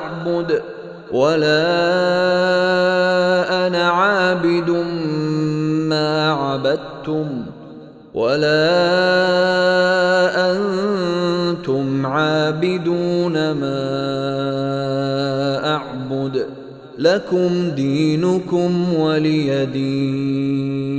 أعبد ولا أنا عابد ما عبدتم ولا أنتم عابدون ما أعبد لكم دينكم ولي دين.